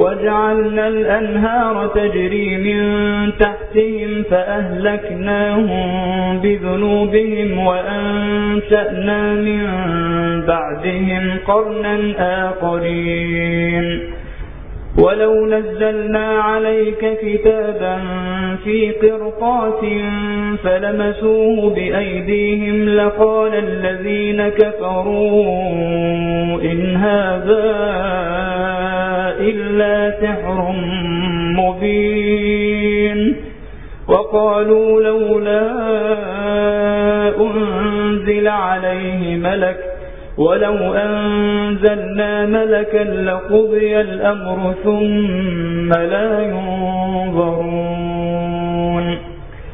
وجعلنا الأنهار تجري من تحتهم فأهلكناهم بذنوبهم وأنشأنا من بعدهم قرنا آخرين. ولو نزلنا عليك كتابا في قرطاس فلمسوه بأيديهم لقال الذين كفروا إن هذا إلا سحر مبين. وقالوا لولا أنزل عليه ملك ولو أنزلنا ملكا لقضي الأمر ثم لا ينظرون.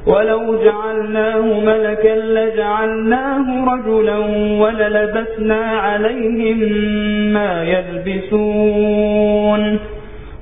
ولو جعلناه ملكا لجعلناه رجلا وللبسنا عليهم ما يلبسون.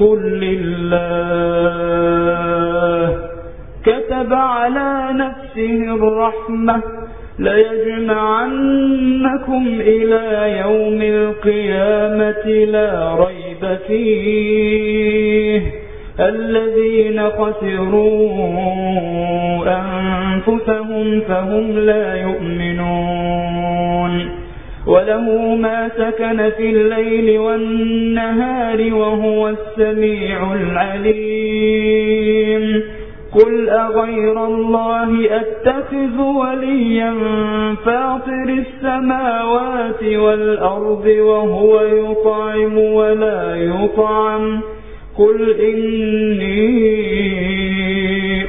قل لله. كتب على نفسه الرحمة. ليجمعنكم إلى يوم القيامة لا ريب فيه. الذين خسروا أنفسهم فهم لا يؤمنون. وله ما سكن في الليل والنهار وهو السميع العليم قل أغير الله أتخذ وليا فاطر السماوات والأرض وهو يطعم ولا يطعم قل إني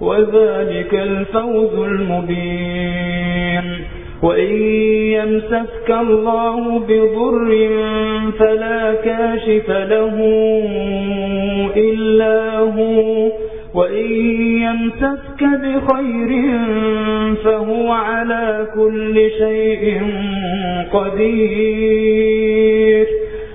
وذلك الفوز المبين. وإن يمسك الله بضر فلا كاشف له إلا هو. وإن يمسك بخير فهو على كل شيء قدير.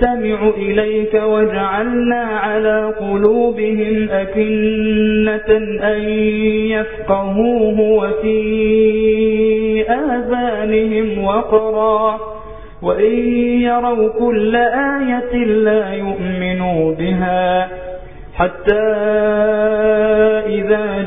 يستمع إليك وجعلنا على قلوبهم أكنة أن يفقهوه وفي آذانهم وقرا. وإن يروا كل آية لا يؤمنوا بها حتى إذا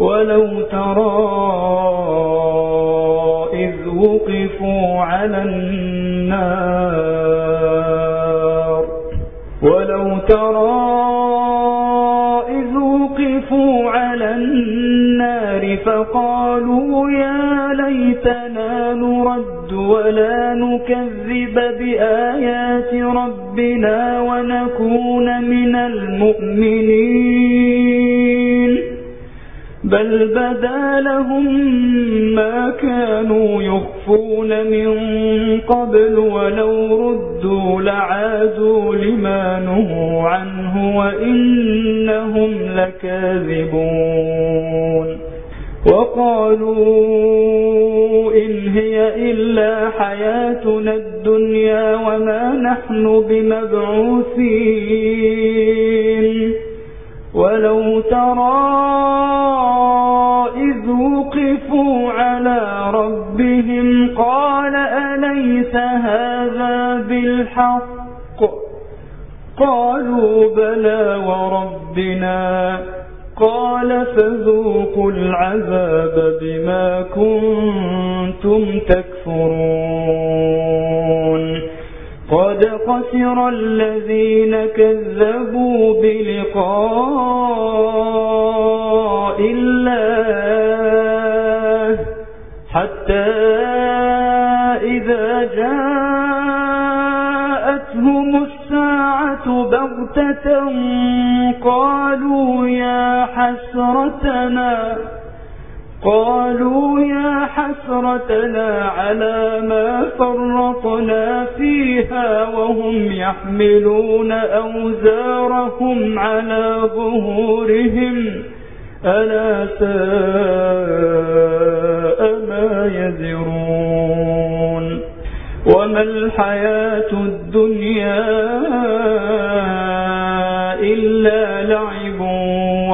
ولو ترى إذ وقفوا على النار. ولو ترى إذ وقفوا على النار فقالوا يا ليتنا لهم ما كانوا يخفون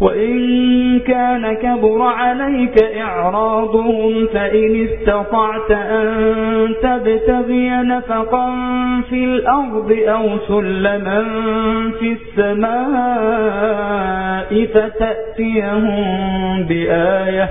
وإن كان كبر عليك إعراضهم فإن استطعت أن تبتغي نفقا في الأرض أو سلما في السماء فتأتيهم بآية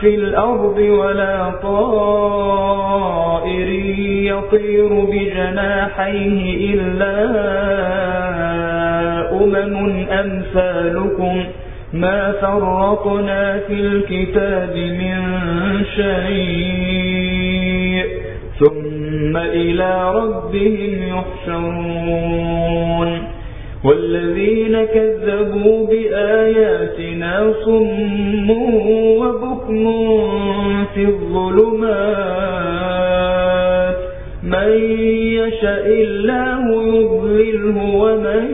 في الأرض ولا طائر يطير بجناحيه إلا أمم أمثالكم. ما فرطنا في الكتاب من شيء. ثم إلى ربهم يحشرون. والذين كذبوا بآياتنا صم وبكم في الظلمات. من يشاء الله يضلله ومن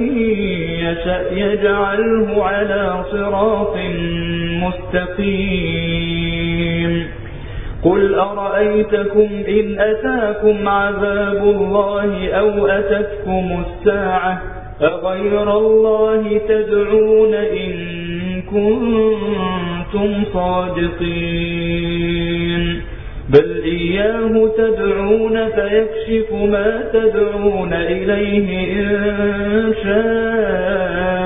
يشاء يجعله على صراط مستقيم. قل أرأيتكم إن أتاكم عذاب الله أو أتتكم الساعة أغير الله تدعون إن كنتم صادقين. بل إياه تدعون فيكشف ما تدعون إليه إن شاء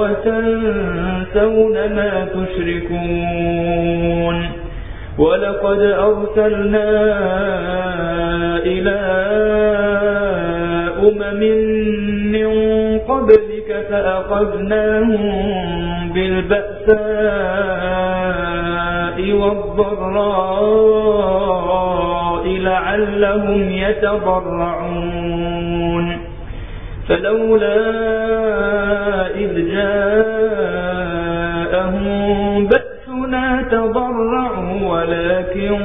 وتنسون ما تشركون. ولقد أرسلنا إلى أمم قبلك فأخذناهم بالبأساء والضراء لعلهم يتضرعون. فلولا إذ جاءهم بأسنا تضرعوا ولكن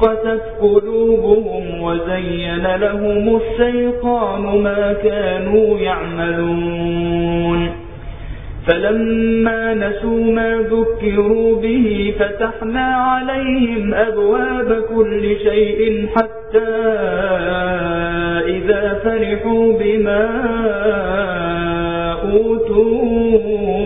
قست قلوبهم وزين لهم الشيطان ما كانوا يعملون. فلما نسوا ما ذكروا به فتحنا عليهم أبواب كل شيء حتى إذا فرحوا بما أوتوا.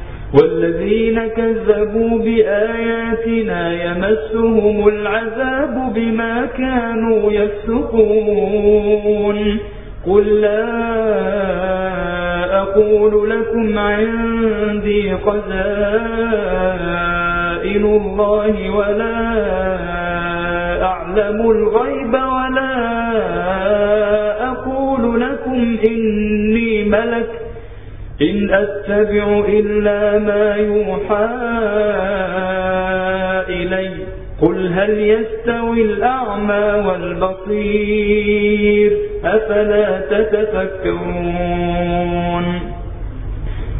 والذين كذبوا بآياتنا يمسهم العذاب بما كانوا يفسقون. قل لا أقول لكم عندي خزائن الله ولا أعلم الغيب ولا أقول لكم إني ملك إن أتبع إلا ما يوحى إلي. قل هل يستوي الأعمى والبصير؟ أفلا تتفكرون؟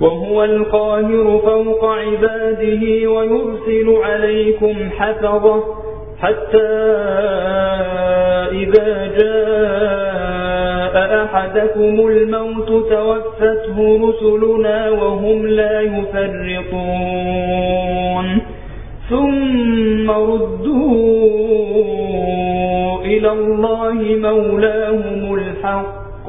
وهو القاهر فوق عباده ويرسل عليكم حفظه حتى إذا جاء أحدكم الموت توفته رسلنا وهم لا يفرطون. ثم ردوا إلى الله مولاهم الحق.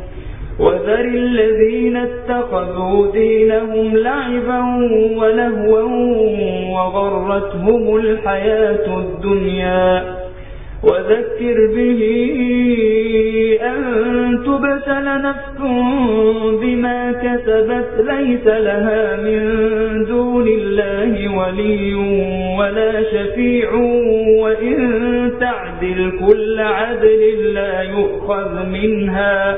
وذر الذين اتخذوا دينهم لعبا ولهوا وغرتهم الحياة الدنيا. وذكر به أن تبتل نفس بما كسبت ليس لها من دون الله ولي ولا شفيع وإن تعدل كل عدل لا يؤخذ منها.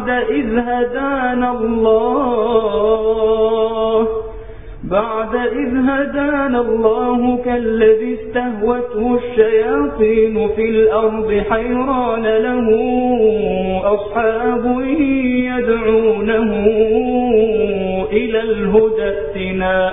بعد إذ هدانا الله. بعد إذ هدانا الله كالذي استهوته الشياطين في الأرض حيران له أصحاب يدعونه إلى الهدى اتنا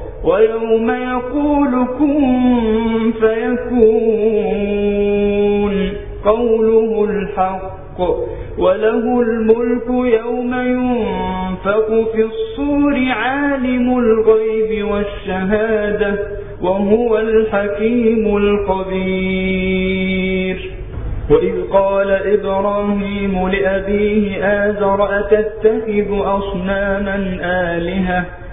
ويوم يقول كن فيكون قوله الحق وله الملك يوم ينفق في الصور عالم الغيب والشهادة وهو الحكيم الخبير وإذ قال إبراهيم لأبيه آزر أتتخذ أصناما آلهة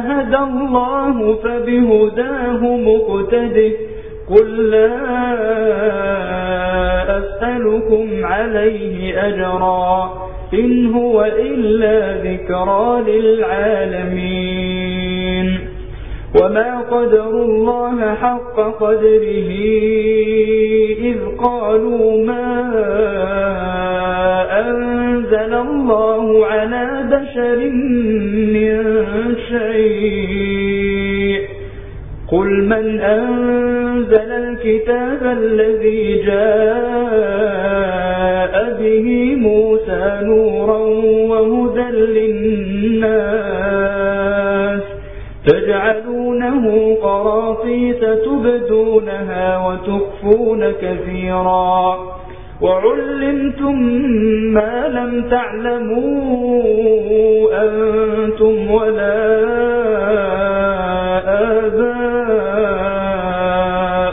هدى الله فبهداه مقتده. قل لا أسألكم عليه أجرا إن هو إلا ذكرى للعالمين. وما قدر الله حق قدره إذ قالوا ما أنزل الله على بشر من شيء. قل من أنزل الكتاب الذي جاء به موسى نورا وهدى للناس تجعلونه قراطيس تبدونها وتخفون كثيرا. وعلمتم ما لم تعلموا أنتم ولا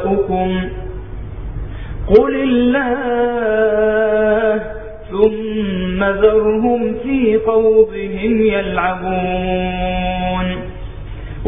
آباؤكم. قل الله ثم ذرهم في خوضهم يلعبون.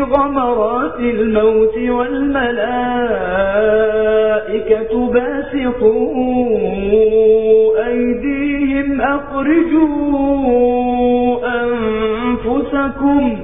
غمرات الموت والملائكة باسطوا أيديهم أخرجوا أنفسكم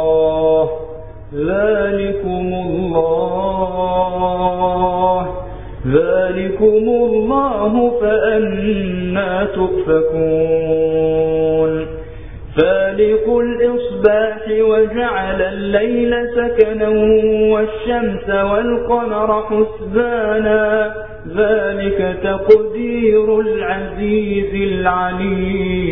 ذلكم الله. ذلكم الله فأنا تؤفكون. فالق الإصباح وجعل الليل سكنا والشمس والقمر حسبانا. ذلك تقدير العزيز العليم.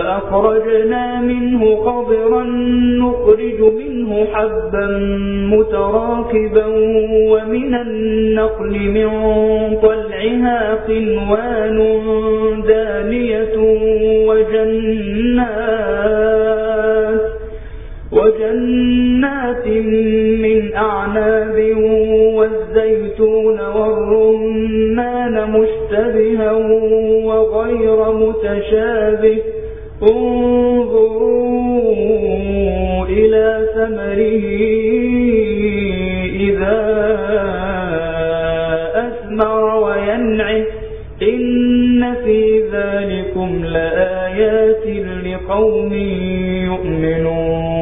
فأخرجنا منه خضرا نخرج منه حبا متراكبا ومن النقل من طلعها قنوان دانية وجنات وجنات من أعناب والزيتون والرمان مشتبها وغير متشابه انظروا إلى ثمره إذا أثمر وينعه إن في ذلكم لآيات لقوم يؤمنون.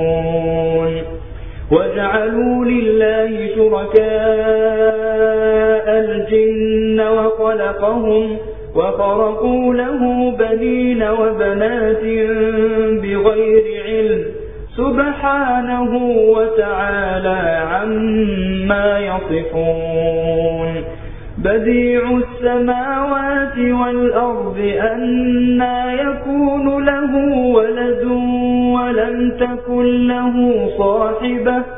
وجعلوا لله شركاء الجن وخلقهم وخرقوا له بنين وبنات بغير علم سبحانه وتعالى عما يصفون. بديع السماوات والأرض أنا يكون له ولد ولم تكن له صاحبة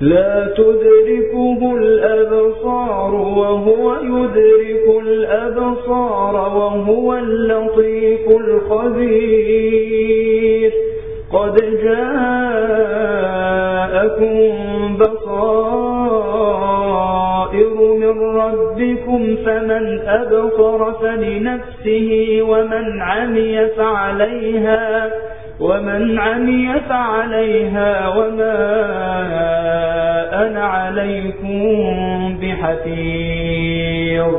لا تدركه الأبصار وهو يدرك الأبصار وهو اللطيف الخبير. قد جاءكم بصائر من ربكم فمن أبصر فلنفسه ومن عمي فعليها ومن عمي فعليها وما أنا عليكم بحفيظ.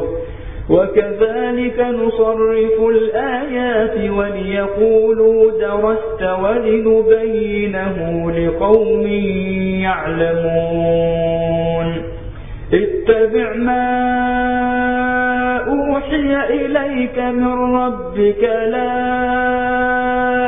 وكذلك نصرف الآيات وليقولوا درست ولنبينه لقوم يعلمون. اتبع ما أوحي إليك من ربك لا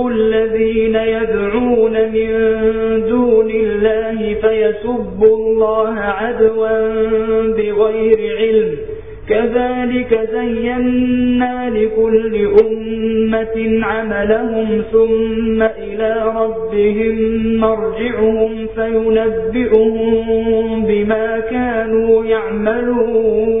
تسبوا الذين يدعون من دون الله فيسبوا الله عدوا بغير علم. كذلك زينا لكل أمة عملهم ثم إلى ربهم مرجعهم فينبئهم بما كانوا يعملون.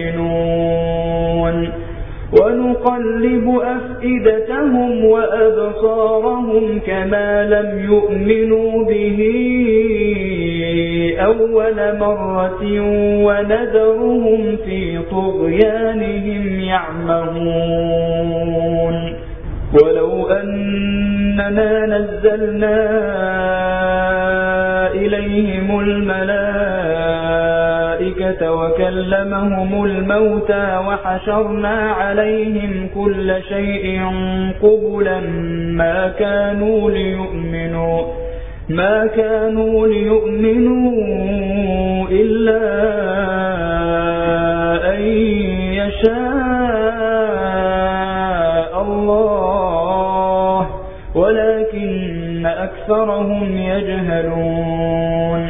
ونقلب أفئدتهم وأبصارهم كما لم يؤمنوا به أول مرة ونذرهم في طغيانهم يعمهون. ولو أننا نزلنا إليهم الملائكة وكلمهم الموتى وحشرنا عليهم كل شيء قبلا ما كانوا ليؤمنوا ما كانوا ليؤمنوا إلا أن يشاء الله ولكن أكثرهم يجهلون.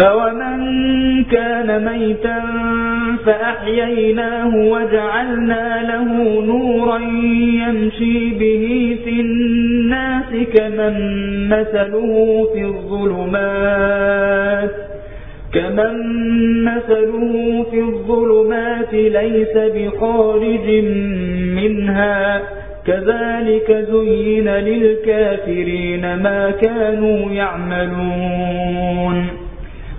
أومن كان ميتا فأحييناه وجعلنا له نورا يمشي به في الناس كمن مثله في الظلمات كمن مثله في الظلمات ليس بخارج منها كذلك زين للكافرين ما كانوا يعملون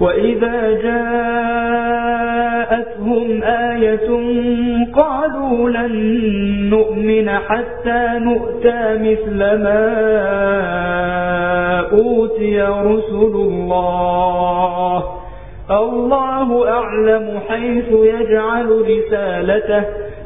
وإذا جاءتهم آية قالوا لن نؤمن حتى نؤتى مثل ما أوتي رسل الله. الله أعلم حيث يجعل رسالته.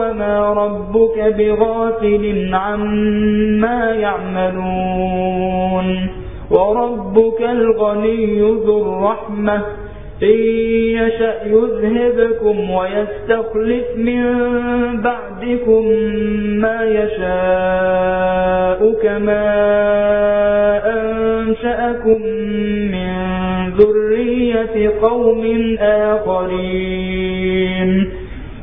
وما ربك بغافل عما يعملون وربك الغني ذو الرحمة إن يشأ يذهبكم ويستخلف من بعدكم ما يشاء كما أنشأكم من ذرية قوم آخرين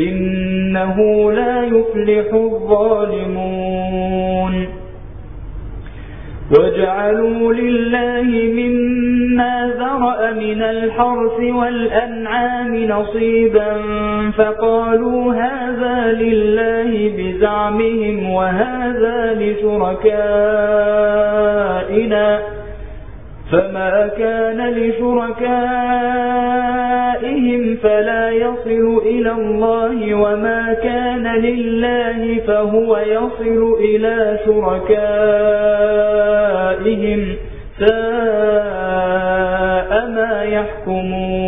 إنه لا يفلح الظالمون. وجعلوا لله مما ذرأ من الحرث والأنعام نصيبا فقالوا هذا لله بزعمهم وهذا لشركائنا. فما كان لشركائهم فلا يصل إلى الله وما كان لله فهو يصل إلى شركائهم ساء ما يحكمون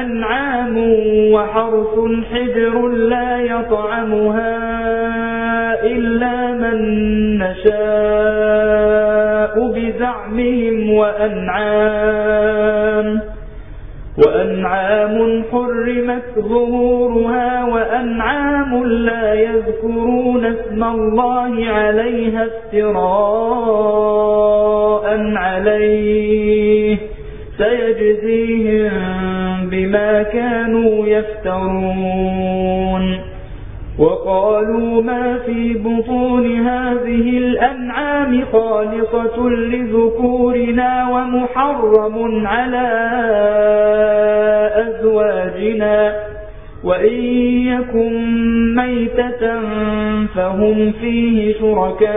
أنعام وحرث حجر لا يطعمها إلا من نشاء بزعمهم وأنعام وأنعام حرمت ظهورها وأنعام لا يذكرون اسم الله عليها افتراء عليه سيجزيهم بما كانوا يفترون. وقالوا ما في بطون هذه الأنعام خالصة لذكورنا ومحرم على أزواجنا. وإن يكن ميتة فهم فيه شركاء.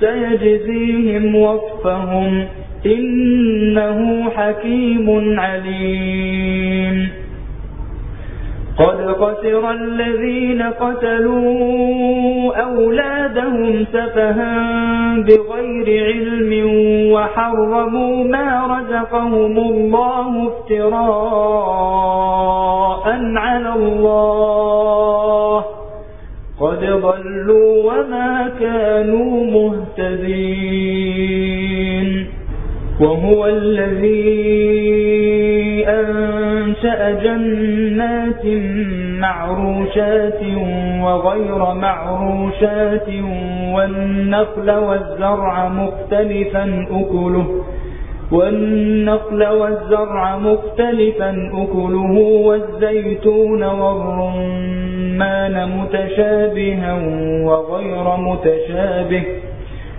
سيجزيهم وصفهم. إنه حكيم عليم. قد قسر الذين قتلوا أولادهم سفها بغير علم وحرموا ما رزقهم الله افتراء على الله. قد ضلوا وما كانوا مهتدين. وهو الذي أنشأ جنات معروشات وغير معروشات والنخل والزرع مختلفا أكله والنخل والزرع مختلفا أكله والزيتون والرمان متشابها وغير متشابه.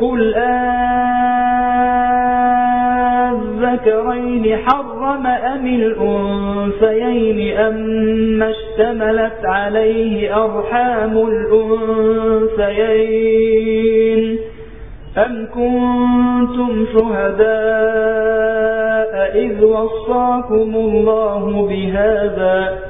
قل أذكرين حرم أم الأنثيين أم اشتملت عليه أرحام الأنثيين أم كنتم شهداء إذ وصاكم الله بهذا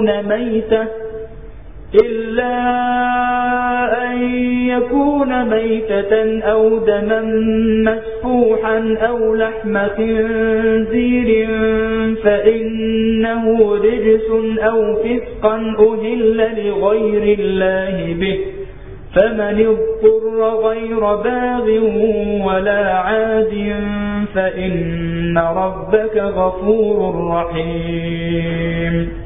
أن يكون ميتة إلا أن يكون ميتة أو دما مسفوحا أو لحم خنزير فإنه رجس أو فسقا أهل لغير الله به فمن اضطر غير باغ ولا عاد فإن ربك غفور رحيم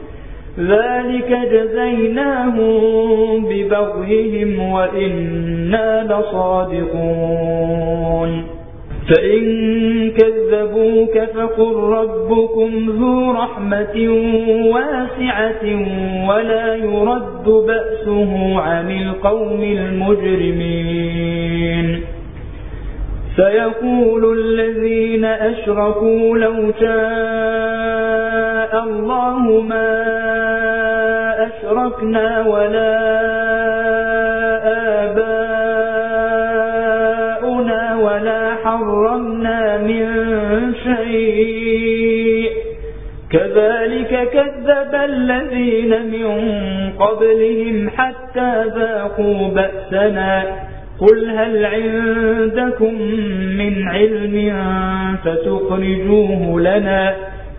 ذلك جزيناهم ببغيهم وإنا لصادقون. فإن كذبوك فقل ربكم ذو رحمة واسعة ولا يرد بأسه عن القوم المجرمين. سيقول الذين أشركوا لو شاء الله ما أشركنا ولا آباؤنا ولا حرمنا من شيء. كذلك كذب الذين من قبلهم حتى ذاقوا بأسنا. قل هل عندكم من علم فتخرجوه لنا؟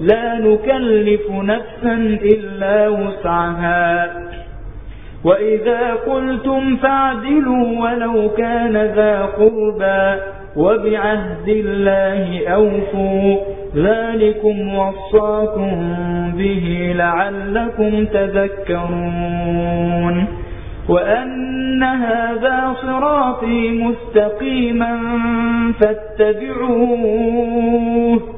لا نكلف نفسا إلا وسعها. وإذا قلتم فاعدلوا ولو كان ذا قربا وبعهد الله أوفوا. ذلكم وصاكم به لعلكم تذكرون. وأن هذا صراطي مستقيما فاتبعوه.